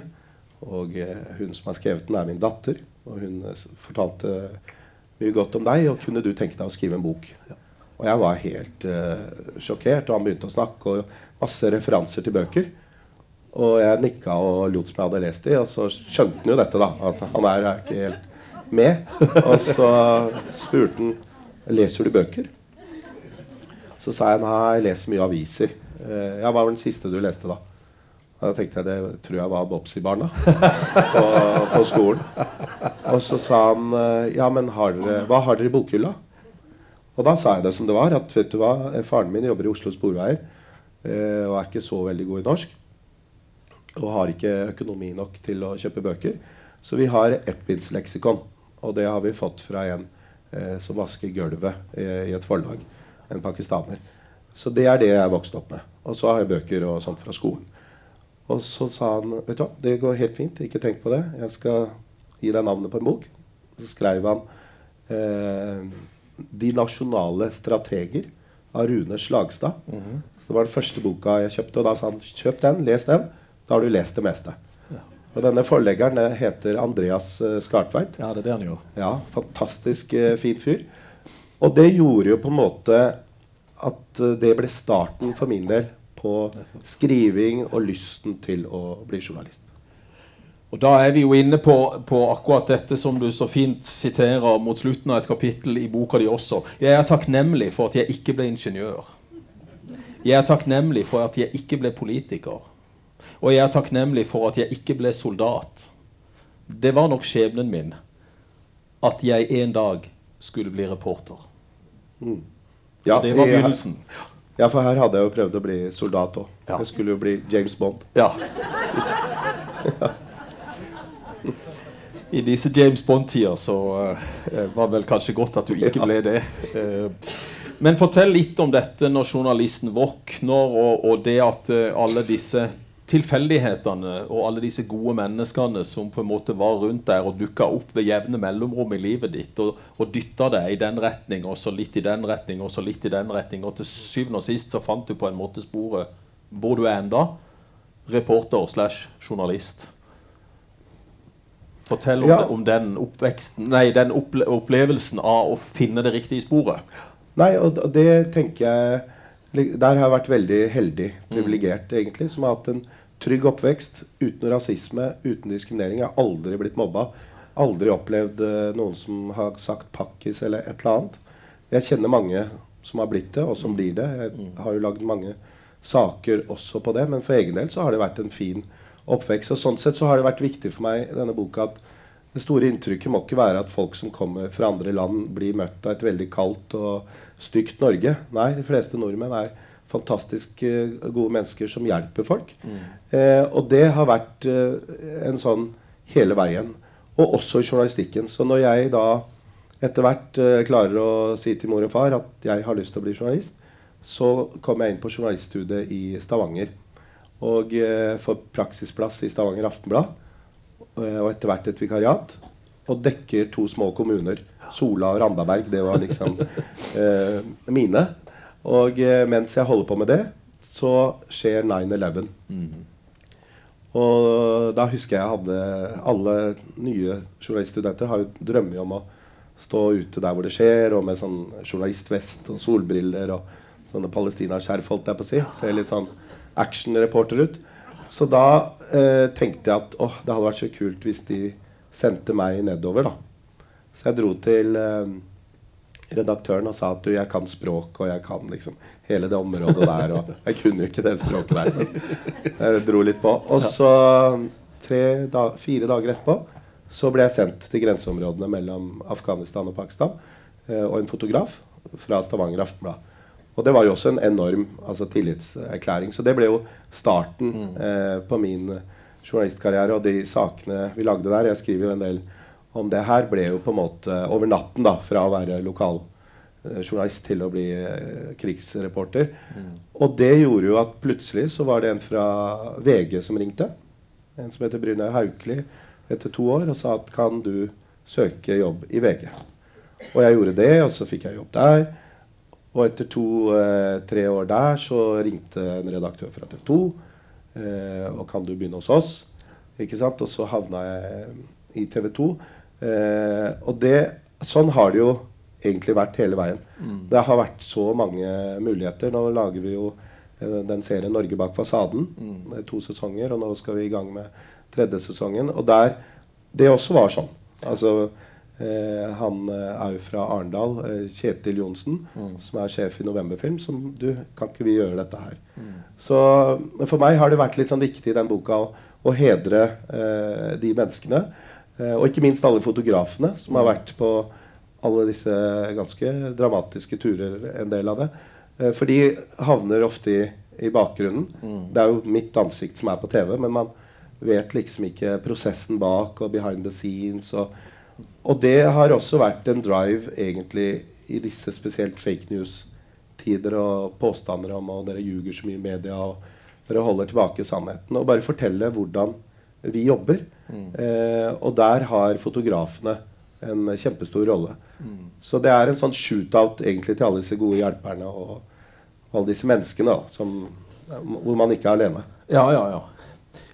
og eh, hun som har skrevet den, er min datter. Og hun eh, fortalte mye godt om deg, og kunne du tenke deg å skrive en bok? Ja. Og jeg var helt uh, sjokkert, og han begynte å snakke, og masse referanser til bøker. Og jeg nikka og lot som jeg hadde lest de, og så skjønte han jo dette, da. At han er ikke helt med. Og så spurte han leser du bøker. Så sa jeg nei, jeg leser mye aviser. Uh, ja, Hva var den siste du leste, da? Da tenkte jeg det tror jeg var Bobsy-barna på, på, skolen. Og så sa han ja, men har dere, hva har dere i bokhylla? Og da sa jeg det som det var. At vet du hva, faren min jobber i Oslo Sporveier og er ikke så veldig god i norsk. Og har ikke økonomi nok til å kjøpe bøker. Så vi har ettbindsleksikon. Og det har vi fått fra en eh, som vasker gulvet i, et forlag. En pakistaner. Så det er det jeg vokste opp med. Og så har jeg bøker og sånt fra skolen. Og så sa han vet du hva, det går helt fint, ikke tenk på det. Jeg skal gi deg navnet på en bok. Så skrev han eh, 'De nasjonale strateger' av Rune Slagstad. Mm -hmm. Så Det var den første boka jeg kjøpte. Og da sa han 'kjøp den, les den'. Da har du lest det meste. Ja. Og denne forleggeren heter Andreas eh, Skartveit. Ja, det er det han gjør. Ja, Fantastisk uh, fin fyr. Og det gjorde jo på en måte at uh, det ble starten for min del på skriving og lysten til å bli journalist. Og Da er vi jo inne på, på, akkurat dette som du så fint siterer mot slutten av et kapittel i boka di også. Jeg er takknemlig for at jeg ikke ble ingeniør. Jeg er takknemlig for at jeg ikke ble politiker. Og jeg er takknemlig for at jeg ikke ble soldat. Det var nok skjebnen min at jeg en dag skulle bli reporter. Mm. Ja, det var begynnelsen. Ja, for her hadde jeg jo prøvd å bli soldat òg. Ja. Jeg skulle jo bli James Bond. Ja. ja. I disse James Bond-tider så uh, var vel kanskje godt at du ikke ble det. Uh, men fortell litt om dette når journalisten våkner, og, og det at uh, alle disse tilfeldighetene og alle disse gode menneskene som på en måte var rundt der og dukka opp ved jevne mellomrom i livet ditt og, og dytta deg i den retning og så litt i den retning og så litt i den retning. Og til syvende og sist så fant du på en måte sporet hvor du er enda. Reporter slash journalist. Fortell om, ja. om den, nei, den opplevelsen av å finne det riktige sporet. Nei, og det tenker jeg Der har jeg vært veldig heldig, privilegert, mm. egentlig. Som har hatt en trygg oppvekst uten rasisme, uten diskriminering. Jeg har aldri blitt mobba. Aldri opplevd uh, noen som har sagt 'pakkis' eller et eller annet. Jeg kjenner mange som har blitt det, og som mm. blir det. Jeg mm. har jo lagd mange saker også på det, men for egen del så har det vært en fin oppvekst. Og sånn sett så har det vært viktig for meg denne boka at det store inntrykket må ikke være at folk som kommer fra andre land, blir møtt av et veldig kaldt og stygt Norge. Nei, de fleste nordmenn er fantastisk uh, gode mennesker som hjelper folk. Mm. Eh, og det har vært eh, en sånn hele veien. Og også i journalistikken. Så når jeg da etter hvert eh, klarer å si til mor og far at jeg har lyst til å bli journalist, så kom jeg inn på journaliststudiet i Stavanger. Og eh, får praksisplass i Stavanger Aftenblad. Eh, og etter hvert et vikariat. Og dekker to små kommuner. Sola og Randaberg. Det var liksom eh, mine. Og mens jeg holder på med det, så skjer 9-11. Mm. Og da husker jeg hadde Alle nye journaliststudenter har jo drømmer om å stå ute der hvor det skjer, og med sånn journalistvest og solbriller og sånne palestinaskjerf, holdt jeg på å si. Ser litt sånn actionreporter ut. Så da eh, tenkte jeg at åh, det hadde vært så kult hvis de sendte meg nedover. da. Så jeg dro til eh, redaktøren og sa at du, jeg kan språk, og jeg kan liksom hele det området der. Og jeg kunne jo ikke det språket der. Jeg dro litt på. Og så, da, fire dager etterpå, så ble jeg sendt til grenseområdene mellom Afghanistan og Pakistan. Eh, og en fotograf fra Stavanger Aftenblad. Og det var jo også en enorm altså, tillitserklæring. Så det ble jo starten mm. eh, på min journalistkarriere og de sakene vi lagde der. Jeg skriver jo en del om det her. Ble jo på en måte over natten da, fra å være lokal eh, journalist til å bli eh, krigsreporter. Og det gjorde jo at plutselig så var det en fra VG som ringte. En som heter Brynjar Haukeli etter to år og sa at kan du søke jobb i VG. Og jeg gjorde det, og så fikk jeg jobb der. Og etter to-tre år der så ringte en redaktør fra TV 2. Eh, og kan du begynne hos oss? Ikke sant? Og så havna jeg i TV 2. Eh, og det, sånn har det jo egentlig vært hele veien. Det har vært så mange muligheter. Nå lager vi jo eh, den serien 'Norge bak fasaden'. Er to sesonger, og nå skal vi i gang med tredje sesongen. Og der Det også var sånn. Altså eh, Han eh, er jo fra Arendal, eh, Kjetil Johnsen, som er sjef i Novemberfilm. Som du, kan ikke vi gjøre dette her? Så for meg har det vært litt sånn viktig i den boka å, å hedre eh, de menneskene. Eh, og ikke minst alle fotografene som har vært på alle disse ganske dramatiske turer, en del av det. For de havner ofte i, i bakgrunnen. Det er jo mitt ansikt som er på TV, men man vet liksom ikke prosessen bak og behind the scenes. Og, og det har også vært en drive egentlig i disse spesielt fake news-tider og påstander om at dere ljuger så mye i media og dere holder tilbake sannheten. Og bare fortelle hvordan vi jobber. Eh, og der har fotografene en kjempestor rolle. Så det er en sånn shootout egentlig til alle disse gode hjelperne og, og alle disse menneskene da, som, hvor man ikke er alene. Ja, ja, ja.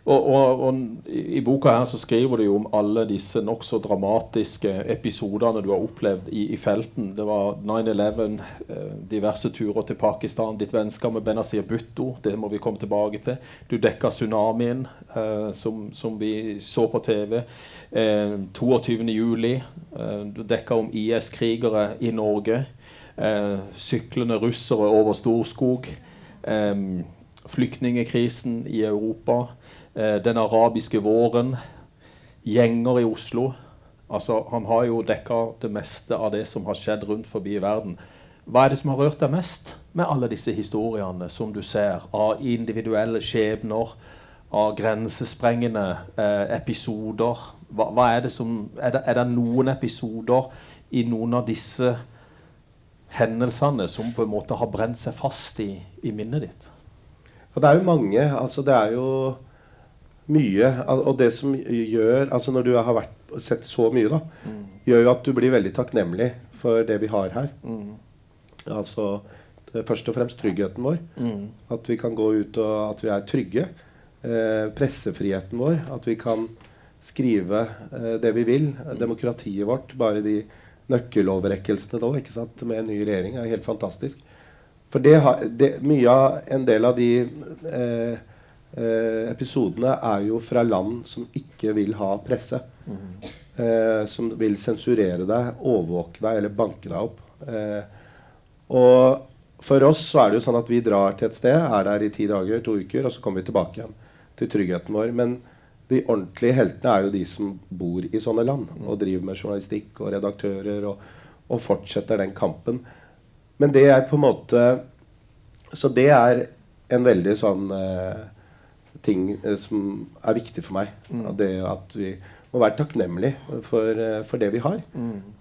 Og, og, og i, boka her så skriver du jo om alle disse nokså dramatiske episodene du har opplevd i, i felten. Det var 9-11, eh, diverse turer til Pakistan, ditt vennskap med Benazir Bhutto. Det må vi komme tilbake til. Du dekka tsunamien, eh, som, som vi så på TV. Eh, 22. juli. Eh, du dekka om IS-krigere i Norge. Eh, syklende russere over Storskog. Eh, flyktningekrisen i Europa. Eh, den arabiske våren. Gjenger i Oslo. Altså, han har jo dekka det meste av det som har skjedd rundt forbi i verden. Hva er det som har rørt deg mest med alle disse historiene som du ser, av individuelle skjebner, av grensesprengende eh, episoder? Hva, hva er, det som, er, det, er det noen episoder i noen av disse hendelsene som på en måte har brent seg fast i, i minnet ditt? Ja, det er jo mange. Altså det er jo mye. Og det som gjør Altså når du har vært, sett så mye, da, gjør jo at du blir veldig takknemlig for det vi har her. Altså er først og fremst tryggheten vår. At vi kan gå ut og at vi er trygge. Eh, pressefriheten vår. At vi kan skrive eh, det vi vil. Demokratiet vårt. Bare de nøkkeloverrekkelsene nå ikke sant, med en ny regjering er helt fantastisk. For det har, det, mye av en del av de eh, eh, episodene er jo fra land som ikke vil ha presse. Eh, som vil sensurere deg, overvåke deg eller banke deg opp. Eh, og for oss så er det jo sånn at vi drar til et sted, er der i ti dager, to uker, og så kommer vi tilbake igjen til tryggheten vår. Men de ordentlige heltene er jo de som bor i sånne land og driver med journalistikk og redaktører og, og fortsetter den kampen. Men det er på en måte Så det er en veldig sånn eh, ting eh, som er viktig for meg. Mm. Det at vi må være takknemlige for, eh, for det vi har.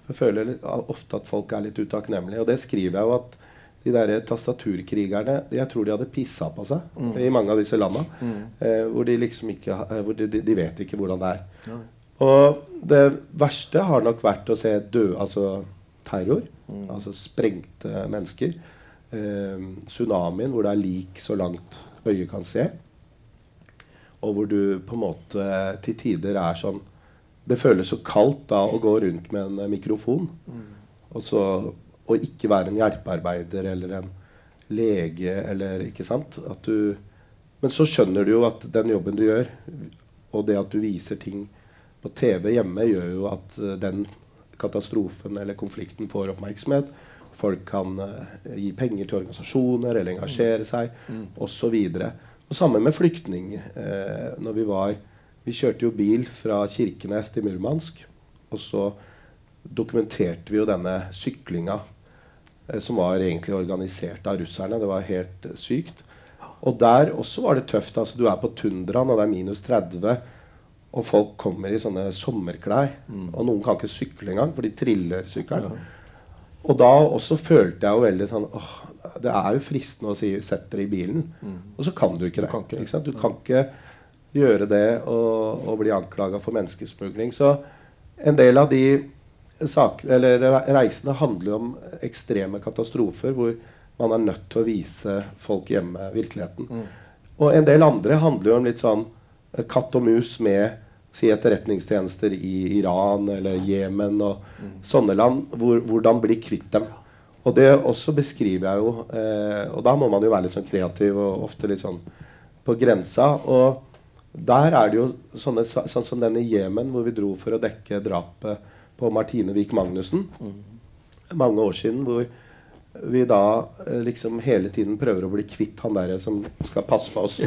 Jeg føler ofte at folk er litt utakknemlige. Og det skriver jeg jo at de der tastaturkrigerne Jeg tror de hadde pissa på seg i mange av disse landa. Eh, hvor de liksom ikke eh, hvor de, de, vet ikke hvordan det er. Og det verste har nok vært å se døde Altså terror. Altså sprengte mennesker. Eh, tsunamien, hvor det er lik så langt øyet kan se. Og hvor du på en måte til tider er sånn Det føles så kaldt da å gå rundt med en mikrofon. mikrofon. Og så å ikke være en hjelpearbeider eller en lege eller Ikke sant? At du Men så skjønner du jo at den jobben du gjør, og det at du viser ting på TV hjemme, gjør jo at eh, den katastrofen eller konflikten får oppmerksomhet. Folk kan uh, gi penger til organisasjoner eller engasjere seg osv. Og samme med flyktning. Eh, når vi var Vi kjørte jo bil fra Kirkenes til Murmansk. Og så dokumenterte vi jo denne syklinga eh, som var egentlig organisert av russerne. Det var helt eh, sykt. Og der også var det tøft. altså Du er på tundraen, og det er minus 30. Og folk kommer i sånne sommerklær. Og noen kan ikke sykle engang, for de triller sykkelen. Og da også følte jeg jo veldig sånn åh, Det er jo fristende å si 'sett dere i bilen', og så kan du ikke det. kan ikke ikke? Du kan ikke gjøre det og, og bli anklaga for menneskesmugling. Så en del av de sak, eller reisene handler om ekstreme katastrofer hvor man er nødt til å vise folk hjemme virkeligheten. Og en del andre handler jo om litt sånn eh, katt og mus med si etterretningstjenester i Iran eller Jemen og sånne land. Hvor, hvordan bli kvitt dem. Og det også beskriver jeg jo. Eh, og da må man jo være litt sånn kreativ og ofte litt sånn på grensa. Og der er det jo sånne, sånn som den i Jemen, hvor vi dro for å dekke drapet på Martine Wiik Magnussen. Mange år siden. Hvor vi da eh, liksom hele tiden prøver å bli kvitt han der som skal passe på oss.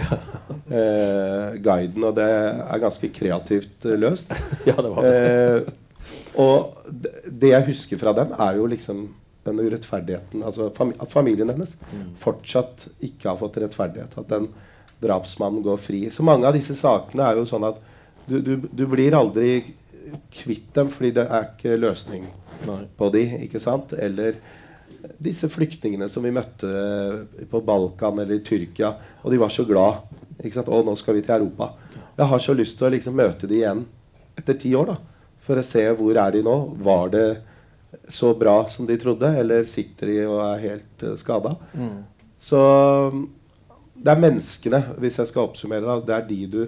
Eh, guiden. Og det er ganske kreativt eh, løst. Ja, det var det. Eh, og det, det jeg husker fra den, er jo liksom den urettferdigheten. Altså fam at familien hennes fortsatt ikke har fått rettferdighet. At den drapsmannen går fri. Så mange av disse sakene er jo sånn at du, du, du blir aldri kvitt dem fordi det er ikke løsning Nei. på de, ikke sant? Eller disse flyktningene som vi møtte på Balkan eller i Tyrkia, og de var så glad. Ikke sant? Å, nå skal vi til Europa. Jeg har så lyst til å liksom møte de igjen etter ti år, da. For å se hvor er de nå. Var det så bra som de trodde, eller sitter de og er helt uh, skada? Så um, det er menneskene, hvis jeg skal oppsummere, da, det er de du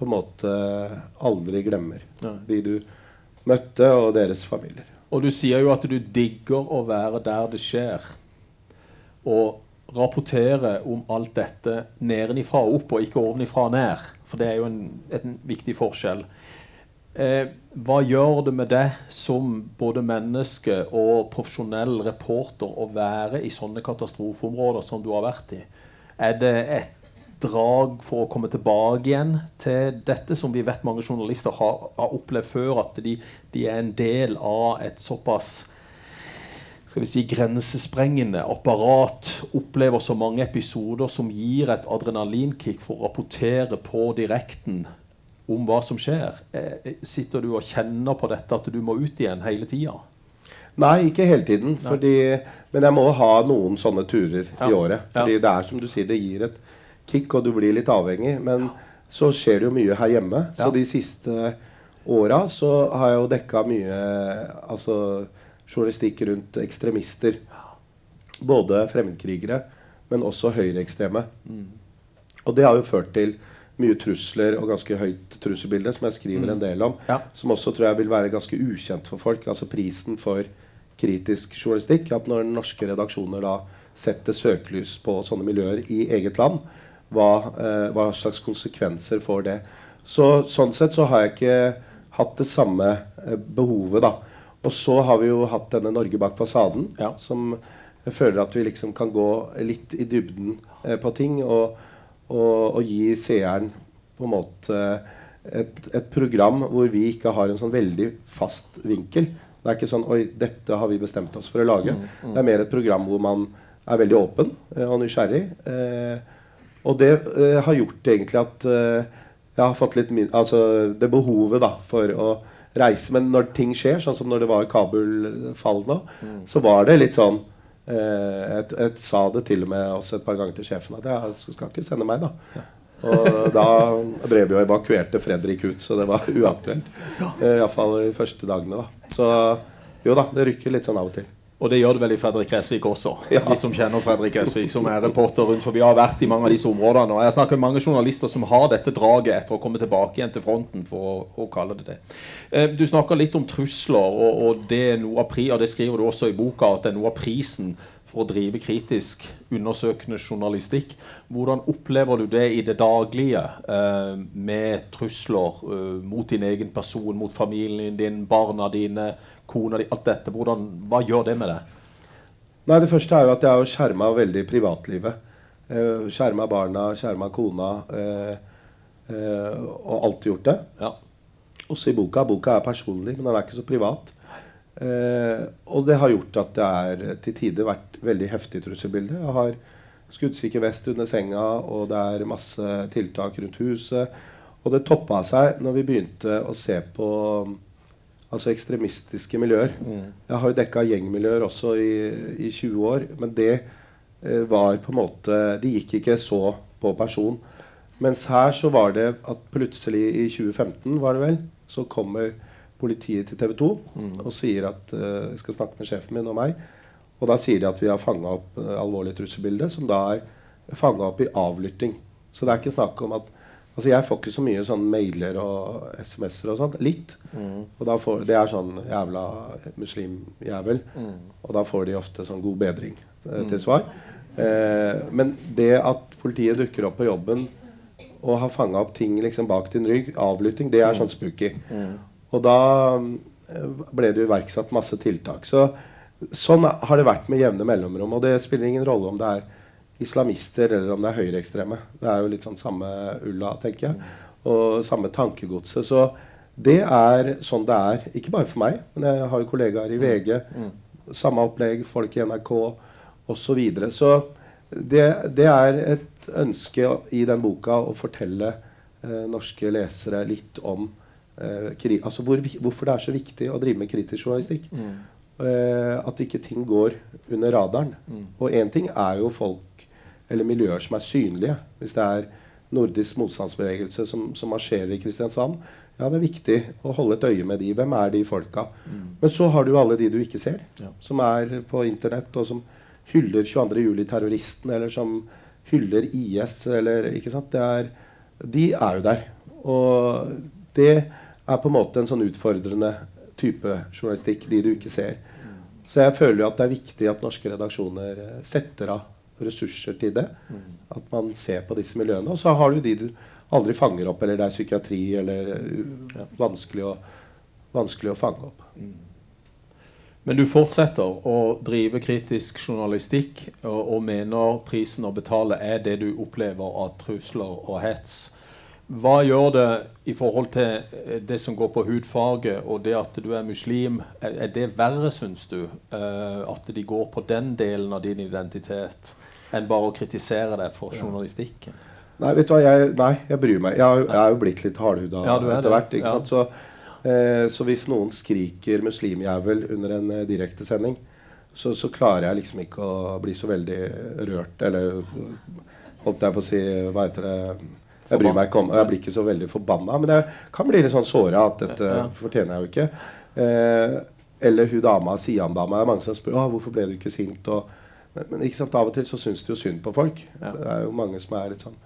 på en måte aldri glemmer. Nei. De du møtte, og deres familier. Og du sier jo at du digger å være der det skjer. Og rapportere om alt dette nedenifra og opp, og ikke ovenifra og ned. For det er jo en, en viktig forskjell. Eh, hva gjør det med deg som både menneske og profesjonell reporter å være i sånne katastrofeområder som du har vært i? Er det et drag for å komme tilbake igjen til dette som vi vet mange journalister har, har opplevd før, at de, de er en del av et såpass skal vi si, grensesprengende apparat opplever så mange episoder som gir et adrenalinkick for å rapportere på direkten om hva som skjer. Eh, sitter du og kjenner på dette at du må ut igjen hele tida? Nei, ikke hele tiden. Fordi, men jeg må ha noen sånne turer Ja. i året. Fordi Ja. det er som du sier, det gir et kick, og du blir litt avhengig. Men så skjer det jo mye her hjemme. Så de siste åra så har jeg jo dekka mye altså, journalistikk rundt ekstremister. Både fremmedkrigere, men også høyreekstreme. Og det har jo ført til mye trusler og ganske høyt trusselbilde, som jeg skriver en del om. Ja. Som også tror jeg vil være ganske ukjent for folk. Altså prisen for kritisk journalistikk. At når norske redaksjoner da setter søkelys på sånne miljøer i eget land, hva, eh, hva slags konsekvenser får det? Så, sånn sett så har jeg ikke hatt det samme eh, behovet, da. Og så har vi jo hatt denne Norge bak fasaden, Ja. som jeg føler at vi liksom kan gå litt i dybden eh, på ting. og og, og gi seeren på en måte et, et program hvor vi ikke har en sånn veldig fast vinkel. Det er ikke sånn Oi, dette har vi bestemt oss for å lage. Det er mer et program hvor man er veldig åpen eh, og nysgjerrig. Eh, og det eh, har gjort egentlig at eh, jeg har fått litt min Altså det behovet da for å reise. Men når ting skjer, sånn som når det var Kabul-fall nå, så var det litt sånn jeg, jeg sa det til og med også et par ganger til sjefen at jeg skal ikke sende meg, da. Og da drev vi og evakuerte Fredrik ut, så det var uaktuelt. Eh, Iallfall de første dagene, da. Så jo da, det rykker litt sånn av og til. Og det gjør det vel i Fredrik Resvik også. Ja. De som kjenner Fredrik Resvik, som er reporter rundt forbi, har vært i mange av disse områdene. Og jeg snakker med mange journalister som har dette draget etter å komme tilbake igjen til fronten, for å, å kalle det det. Eh, Du snakker litt om trusler, og, og det er noe av pri, og det skriver du også i boka, at det er noe av prisen for å drive kritisk, undersøkende journalistikk. Hvordan opplever du det i det daglige eh, med trusler eh, mot din egen person, mot familien din, barna dine, kona di, alt dette? Hvordan, hva gjør det med deg? Nei, Det første er jo at jeg har skjerma veldig privatlivet. Eh, skjerma barna, skjerma kona. Eh, eh, og alltid gjort det. Ja. Også i boka. Boka er personlig, men den er ikke så privat. Eh, og det har gjort at det er til tider vært veldig heftig trusselbilde. Jeg har skuddsikker vest under senga, og det er masse tiltak rundt huset. Og det toppa seg når vi begynte å se på altså ekstremistiske miljøer. Jeg har jo dekka gjengmiljøer også i, i 20 år, men det eh, var på en måte De gikk ikke så på person. Mens her så var det at plutselig i 2015, var det vel, så kommer politiet til TV 2 mm. og sier at uh, jeg skal snakke med sjefen min og meg. Og da sier de at vi har fanga opp eh, alvorlig trusselbilde, som da er fanga opp i avlytting. Så det er ikke snakk om at Altså Jeg får ikke så mye sånn mailer og SMS-er og sånt. Litt. Mm. Og da får, Det er sånn jævla muslimjævel. Mm. Og da får de ofte sånn god bedring eh, til mm. svar. Eh, men det at politiet dukker opp på jobben og har fanga opp ting liksom bak din rygg, avlytting, det er mm. sånn spooky. Mm. Og da eh, ble det iverksatt masse tiltak. Så Sånn har det vært med jevne mellomrom. Og det spiller ingen rolle om det er islamister eller om det er høyreekstreme. Det er jo litt sånn samme ulla, tenker jeg. Og samme tankegodset. Så det er sånn det er. Ikke bare for meg, men jeg har jo kollegaer i VG. Samme opplegg, folk i NRK osv. Så, videre. så det, det, er et ønske i den boka å fortelle eh, norske lesere litt om eh, altså hvor, hvorfor det er så viktig å drive med kritisk journalistikk. Mm. Eh, at ikke ting går under radaren. Mm. Og én ting er jo folk eller miljøer som er synlige. Hvis det er nordisk motstandsbevegelse som, som marsjerer i Kristiansand, ja, det er viktig å holde et øye med de. Hvem er de folka? Mm. Men så har du alle de du ikke ser, ja. som er på internett, og som hyller 22. juli-terroristen, eller som hyller IS, eller ikke sant? Er, de er jo der. Og det er på en måte en sånn utfordrende type journalistikk, de du ikke ser. Så jeg føler jo at det er viktig at norske redaksjoner eh, setter av ressurser til det. At man ser på disse miljøene. Og så har du de du aldri fanger opp, eller det er psykiatri, eller ja, vanskelig, å, vanskelig, å, fange opp. Men du fortsetter å drive kritisk journalistikk og, og mener prisen å betale er det du opplever av trusler og hets. Hva gjør det i forhold til eh, det som går på hudfarge, og det at du er muslim? Er, det verre, syns du? Uh, at de går på den delen av din identitet, enn bare å kritisere det for journalistikken? Nei, vet du hva, jeg, nei, jeg bryr meg. Jeg, jeg er jo blitt litt hardhuda ja, etter hvert. Ja. Så, eh, så, hvis noen skriker 'muslimjævel' under en eh, direktesending, så, så klarer jeg liksom ikke å bli så veldig rørt, eller holdt jeg på å si Hva heter det jeg bryr meg ikke om Jeg blir ikke så veldig forbanna. Men jeg kan bli litt sånn såra at dette ja. fortjener jeg jo ikke. Eh, eller hun dama, Sian-dama. Det er mange som spør ah, hvorfor ble du ikke sint. Og, men, men, ikke sant, av og til så syns du jo synd på folk. Ja. Det er jo mange som er litt sånn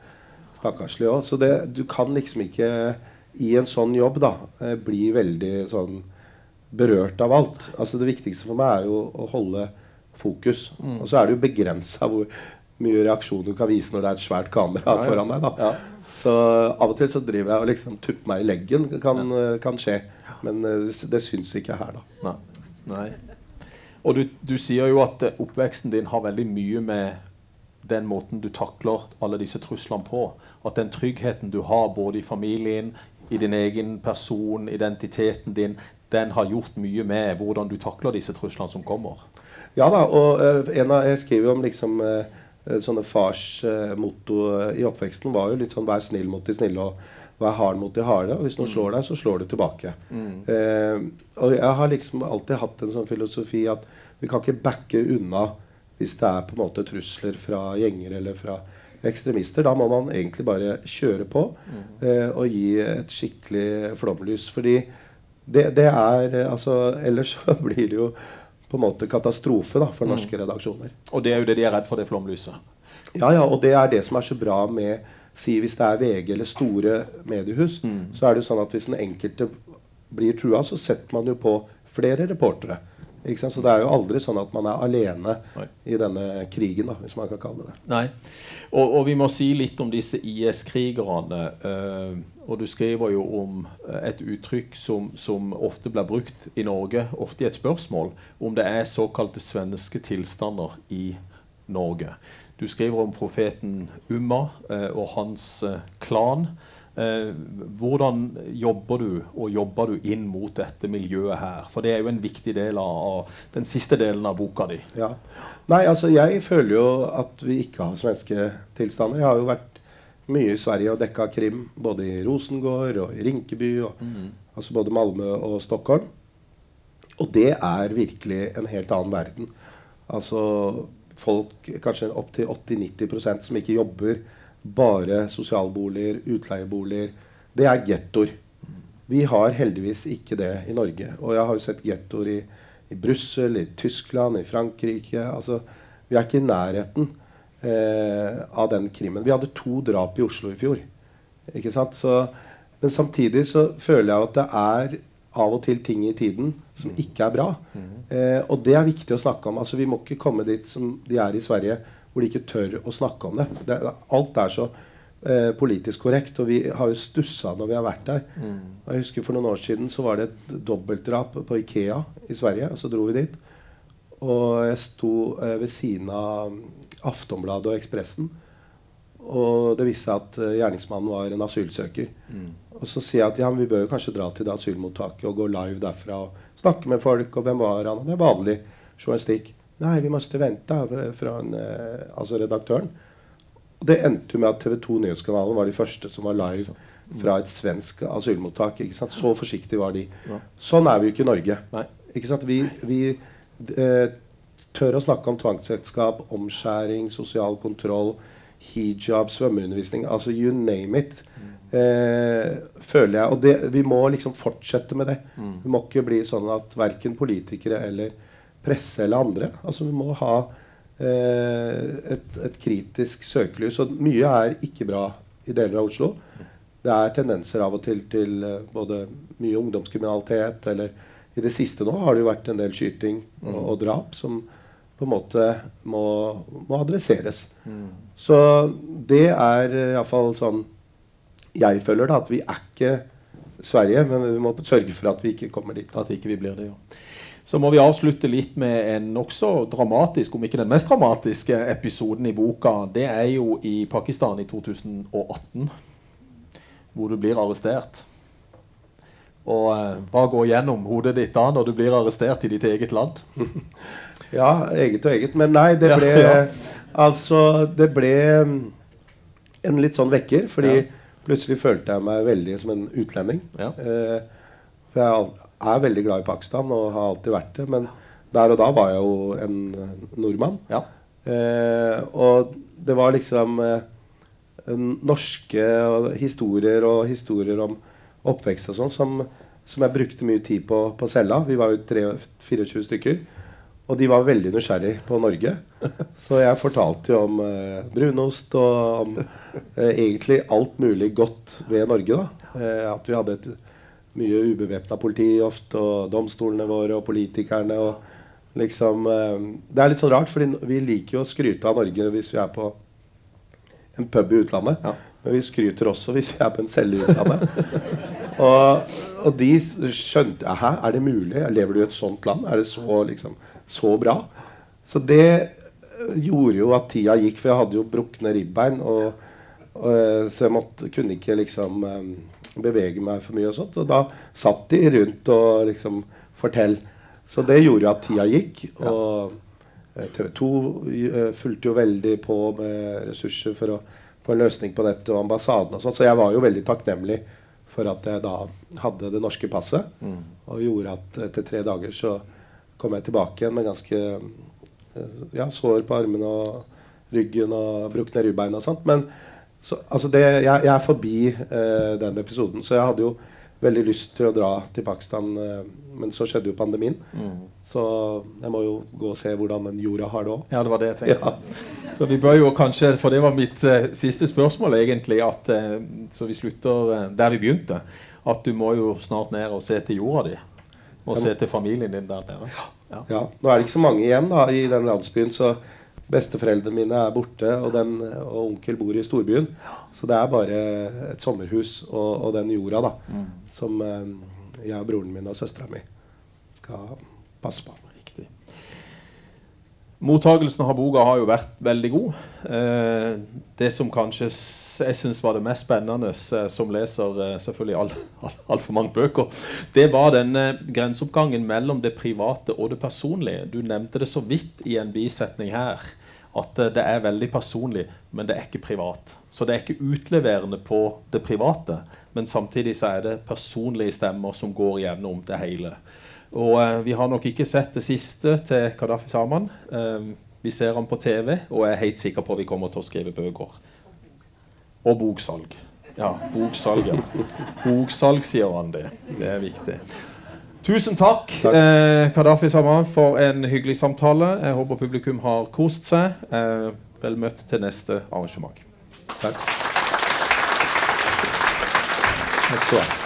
stakkarslige òg. Så det, du kan liksom ikke i en sånn jobb da eh, bli veldig sånn berørt av alt. Altså Det viktigste for meg er jo å holde fokus. Mm. Og så er det jo begrensa hvor mye reaksjon du kan vise når det er et svært kamera foran deg. da ja. Så av og til så driver jeg og liksom tupper meg i leggen. Kan, ja. kan skje. Men uh, det syns ikke her, da. Nei. Nei. Og du, du, sier jo at eh, oppveksten din har veldig mye med den måten du takler alle disse truslene på. At den tryggheten du har både i familien, i din egen person, identiteten din, den har gjort mye med hvordan du takler disse truslene som kommer. Ja da, og uh, en av, jeg skriver om liksom Eh, sånne fars eh, motto i oppveksten var jo litt sånn 'vær snill mot de snille' og 'vær hard mot de harde'. Og hvis noen slår deg, så slår du tilbake. Mm. Eh, og jeg har liksom alltid hatt en sånn filosofi at vi kan ikke backe unna hvis det er på en måte trusler fra gjenger eller fra ekstremister. Da må man egentlig bare kjøre på eh, og gi et skikkelig flomlys. Fordi det, det er altså Ellers så blir det jo på en måte katastrofe da, for norske mm. redaksjoner. Og det er jo det de er redd for, det flomlyset? Ja, ja, og det er det som er så bra med si Hvis det er VG eller store mediehus, mm. så er det jo sånn at hvis den enkelte blir trua, så setter man jo på flere reportere. Så det er jo aldri sånn at man er alene Nei. i denne krigen, da, hvis man kan kalle det det. Nei. Og, og vi må si litt om disse IS-krigerne. Uh, og du skriver jo om eh, et uttrykk som, som, ofte blir brukt i Norge, ofte i et spørsmål, om det er såkalte svenske tilstander i Norge. Du skriver om profeten Umma eh, og hans eh, klan. Eh, hvordan jobber du og jobber du inn mot dette miljøet her? For det er jo en viktig del av, den siste delen av boka di. Ja. Nei, altså jeg føler jo at vi ikke har svenske tilstander. Jeg har jo vært mye i Sverige og dekka krim, både i Rosengård og i Rinkeby. Og, Altså både Malmö og Stockholm. Og det er virkelig en helt annen verden. Altså folk, kanskje opptil 80-90% som ikke jobber, bare sosialboliger, utleieboliger. Det er gettoer. Vi har heldigvis ikke det i Norge. Og jeg har jo sett gettoer i, i Brussel, i Tyskland, i Frankrike. Altså, vi er ikke i nærheten eh, av den krimmen. Vi hadde to drap i Oslo i fjor. Ikke sant? Så, men samtidig så føler jeg at det er av og til ting i tiden som ikke er bra. Eh, og det er viktig å snakke om. Altså, vi må ikke komme dit som de er i Sverige, hvor de ikke tør å snakke om det. det alt er så eh, politisk korrekt, og vi har jo stussa når vi har vært der. Og jeg husker For noen år siden så var det et dobbeltdrap på Ikea i Sverige. og Så dro vi dit. Og jeg sto eh, ved siden av Aftonbladet og Ekspressen. Og det viste seg at eh, gjerningsmannen var en asylsøker. Og så sier jeg at ja, vi bør jo kanskje dra til det asylmottaket og gå live derfra og snakke med folk. Og hvem var han? Det er vanlig journalistikk. Nei, vi måtte vente fra en, eh, altså redaktøren. Og det endte jo med at TV 2 Nyhetskanalen var de første som var live fra et svensk asylmottak. ikke sant? Så forsiktige var de. Sånn er vi jo ikke i Norge. Ikke sant? Vi, vi eh, tør å snakke om tvangsekteskap, omskjæring, sosial kontroll, hijab, svømmeundervisning. Altså you name it. Eh, føler jeg. Og det, vi må liksom fortsette med det. Vi må ikke bli sånn at verken politikere eller presse eller andre Altså vi må ha eh, et, et kritisk søkelys. Og mye er ikke bra i deler av Oslo. Det er tendenser av og til til eh, både mye ungdomskriminalitet eller I det siste nå har det jo vært en del skyting og, og drap som på en måte må, må adresseres. Så det er iallfall sånn jeg føler da, at vi er ikke Sverige, men vi må sørge for at vi ikke kommer dit. At ikke vi blir det, ja. Så må vi avslutte litt med en nokså dramatisk, om ikke den mest dramatiske episoden i boka. Det er jo i Pakistan i 2018, hvor du blir arrestert. Og eh, hva går gjennom hodet ditt da når du blir arrestert i ditt eget land? Ja, eget og eget. Men nei, det ble ja. Altså, det ble mm, en litt sånn vekker. Fordi Ja. plutselig følte jeg meg veldig som en utlending. Ja. Eh, for jeg er veldig glad i Pakistan og har alltid vært det. Men der og da var jeg jo en eh, nordmann. Ja. Eh, og det var liksom eh, norske historier og historier om oppvekst og sånn som, som jeg brukte mye tid på på cella. Vi var jo tre- 24 stykker. Og de var veldig nysgjerrig på Norge. Så jeg fortalte jo om eh, brunost og om eh, egentlig alt mulig godt ved Norge. da. Eh, at vi hadde et mye ubevæpna politi ofte, og domstolene våre og politikerne. og liksom eh, Det er litt sånn rart, for vi liker jo å skryte av Norge hvis vi er på en pub i utlandet. Ja. Men vi skryter også hvis vi er på en celle i utlandet. Og, og de skjønte Hæ, er det mulig? Lever du i et sånt land? Er det så, liksom, så bra? Så det eh, gjorde jo at tida gikk, for jeg hadde jo brukne ribbein. Og, og, eh, så jeg måtte, kunne ikke liksom eh, bevege meg for mye og sånt. Og da satt de rundt og liksom Fortell. Så det gjorde jo at tida gikk. Og TV 2 fulgte jo veldig på med ressurser for å få en løsning på dette, og ambassaden og sånn. Så jeg var jo veldig takknemlig for at jeg da hadde det norske passet. Og gjorde at etter tre dager så kom jeg tilbake igjen med ganske eh, ja, sår på armene og ryggen og brukne ribbein og sånt. Men så, altså det, jeg, jeg er forbi eh, den episoden, så jeg hadde jo veldig lyst til å dra til Pakistan, eh, men så skjedde jo pandemien. Så jeg må jo gå og se hvordan den jorda har det òg. Ja, det var det jeg tenkte. Så vi bør jo kanskje, for det var mitt eh, siste spørsmål egentlig, at, eh, så vi slutter eh, der vi begynte, at du må jo snart ned og se til jorda di. Og se til familien din der nede. Ja. Ja, Nå er det ikke så mange igjen da, i den landsbyen, så besteforeldrene mine er borte, og, den, og onkel bor i storbyen. Så det er bare et sommerhus og, og den jorda da, som eh, jeg og broren min og søstera mi skal passe på. Mottagelsen av boka har jo vært veldig god. Eh, det som kanskje jeg syns var det mest spennende eh, som leser eh, selvfølgelig altfor all, for mange bøker, det var denne grenseoppgangen mellom det private og det personlige. Du nevnte det så vidt i en bisetning her. At eh, det er veldig personlig, men det er ikke privat. Så det er ikke utleverende på det private, men samtidig så er det personlige stemmer som går gjennom det hele. Og eh, vi har nok ikke sett det siste til Kadafi Saman. Eh, vi ser han på TV, og jeg er helt sikker på at vi kommer til å skrive bøker. Og boksalg. Ja, boksalg, ja. Boksalg, sier han det. Det er viktig. Tusen takk, Eh, Kadafi Saman, for en hyggelig samtale. Jeg håper publikum har kost seg. Eh, vel møtt til neste arrangement. Takk. Takk